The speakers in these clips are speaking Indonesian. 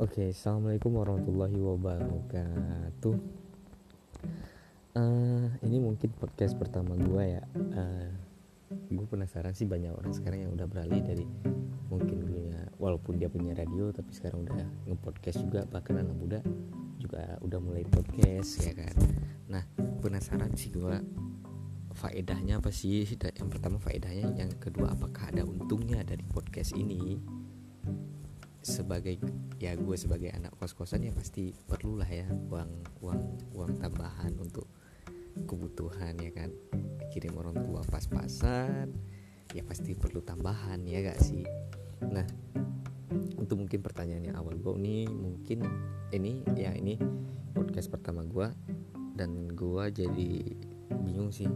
Oke, assalamualaikum warahmatullahi wabarakatuh. Uh, ini mungkin podcast pertama gue ya. Uh, gue penasaran sih banyak orang sekarang yang udah beralih dari mungkin dulunya walaupun dia punya radio tapi sekarang udah ngepodcast juga bahkan anak muda juga udah mulai podcast ya kan. Nah penasaran sih gue faedahnya apa sih? Yang pertama faedahnya, yang kedua apakah ada untungnya dari podcast ini? Sebagai ya gue sebagai anak kos kosan ya pasti perlulah ya uang uang uang tambahan untuk kebutuhan ya kan. Kirim orang tua pas-pasan ya pasti perlu tambahan ya gak sih? Nah untuk mungkin pertanyaannya awal gue ini mungkin ini ya ini podcast pertama gue dan gue jadi bingung sih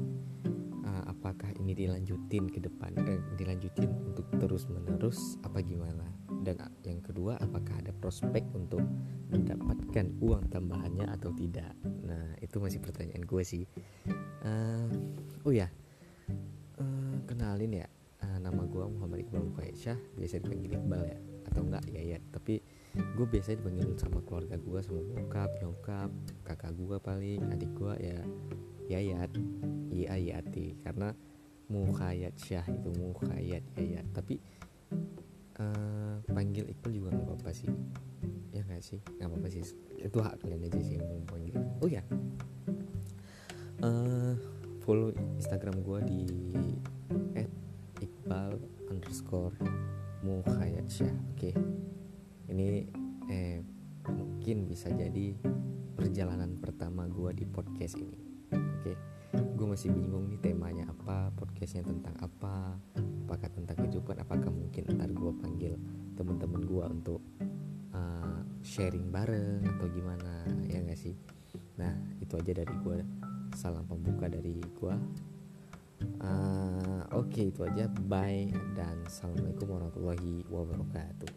uh, apakah ini dilanjutin ke depan eh, dilanjutin untuk terus menerus apa gimana dan yang kedua apakah ada prospek untuk mendapatkan uang tambahannya atau tidak? Nah itu masih pertanyaan gue sih. Uh, oh ya uh, kenalin ya uh, nama gue Muhammad Iqbal Mukaisha biasa dipanggil Iqbal ya atau enggak ya ya. Tapi gue biasa dipanggil sama keluarga gue sama bokap nyokap kakak gue paling adik gue ya Yayat Iya Yati karena Mukhayat Syah itu Mukhayat Yayat. Tapi uh, panggil Iqbal juga nggak apa-apa sih. Ya nggak sih? Nggak apa-apa sih. Itu hak kalian aja sih yang mau panggil. Oh ya uh, follow Instagram gue di @iqbal underscore muhayatsya oke. Okay. ini eh mungkin bisa jadi perjalanan pertama gue di podcast ini. Oke. Okay. gue masih bingung nih temanya apa podcastnya tentang apa apakah tentang kehidupan apakah teman-teman gue untuk uh, sharing bareng atau gimana ya gak sih? Nah itu aja dari gue salam pembuka dari gue uh, oke okay, itu aja. Bye dan assalamualaikum warahmatullahi wabarakatuh